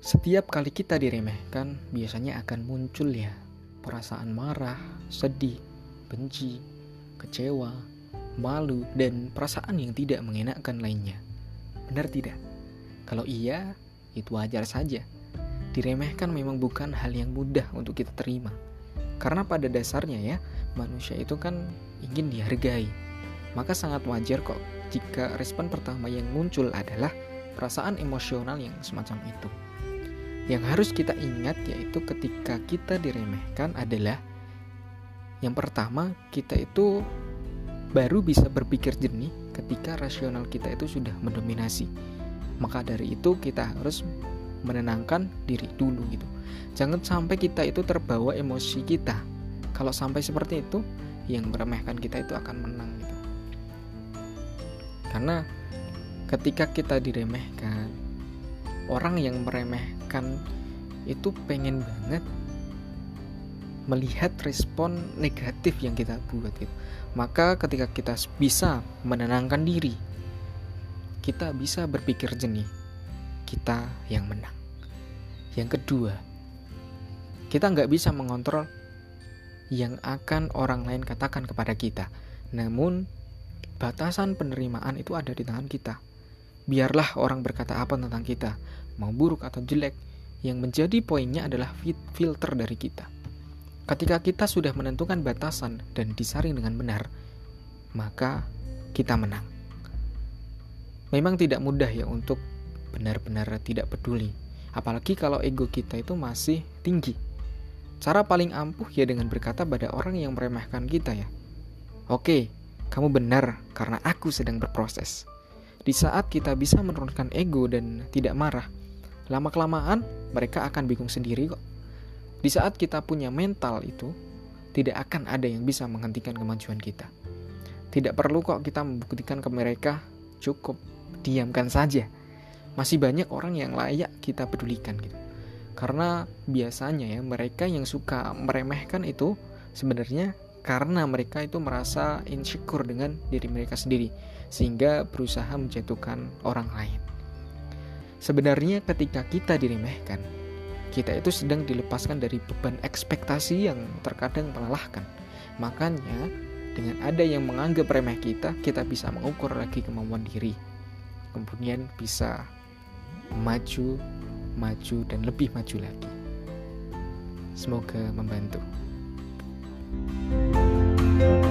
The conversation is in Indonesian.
Setiap kali kita diremehkan, biasanya akan muncul ya perasaan marah, sedih, benci, kecewa, malu, dan perasaan yang tidak mengenakkan lainnya. Benar tidak? Kalau iya, itu wajar saja. Diremehkan memang bukan hal yang mudah untuk kita terima. Karena pada dasarnya ya, manusia itu kan ingin dihargai. Maka sangat wajar kok jika respon pertama yang muncul adalah perasaan emosional yang semacam itu. Yang harus kita ingat yaitu ketika kita diremehkan adalah yang pertama, kita itu baru bisa berpikir jernih ketika rasional kita itu sudah mendominasi. Maka dari itu kita harus menenangkan diri dulu gitu. Jangan sampai kita itu terbawa emosi kita. Kalau sampai seperti itu, yang meremehkan kita itu akan menang gitu. Karena ketika kita diremehkan, orang yang meremehkan itu pengen banget melihat respon negatif yang kita buat gitu. Maka ketika kita bisa menenangkan diri, kita bisa berpikir jernih. Kita yang menang. Yang kedua, kita nggak bisa mengontrol yang akan orang lain katakan kepada kita. Namun, batasan penerimaan itu ada di tangan kita. Biarlah orang berkata apa tentang kita, mau buruk atau jelek, yang menjadi poinnya adalah filter dari kita. Ketika kita sudah menentukan batasan dan disaring dengan benar, maka kita menang. Memang tidak mudah ya untuk benar-benar tidak peduli, apalagi kalau ego kita itu masih tinggi. Cara paling ampuh ya dengan berkata pada orang yang meremehkan kita ya. Oke, kamu benar karena aku sedang berproses. Di saat kita bisa menurunkan ego dan tidak marah, lama-kelamaan mereka akan bingung sendiri kok. Di saat kita punya mental itu, tidak akan ada yang bisa menghentikan kemajuan kita. Tidak perlu kok kita membuktikan ke mereka, cukup diamkan saja. Masih banyak orang yang layak kita pedulikan gitu. Karena biasanya ya mereka yang suka meremehkan itu sebenarnya karena mereka itu merasa insecure dengan diri mereka sendiri sehingga berusaha menjatuhkan orang lain. Sebenarnya ketika kita diremehkan, kita itu sedang dilepaskan dari beban ekspektasi yang terkadang melelahkan. Makanya dengan ada yang menganggap remeh kita, kita bisa mengukur lagi kemampuan diri. Kemudian bisa maju, maju dan lebih maju lagi. Semoga membantu. thank you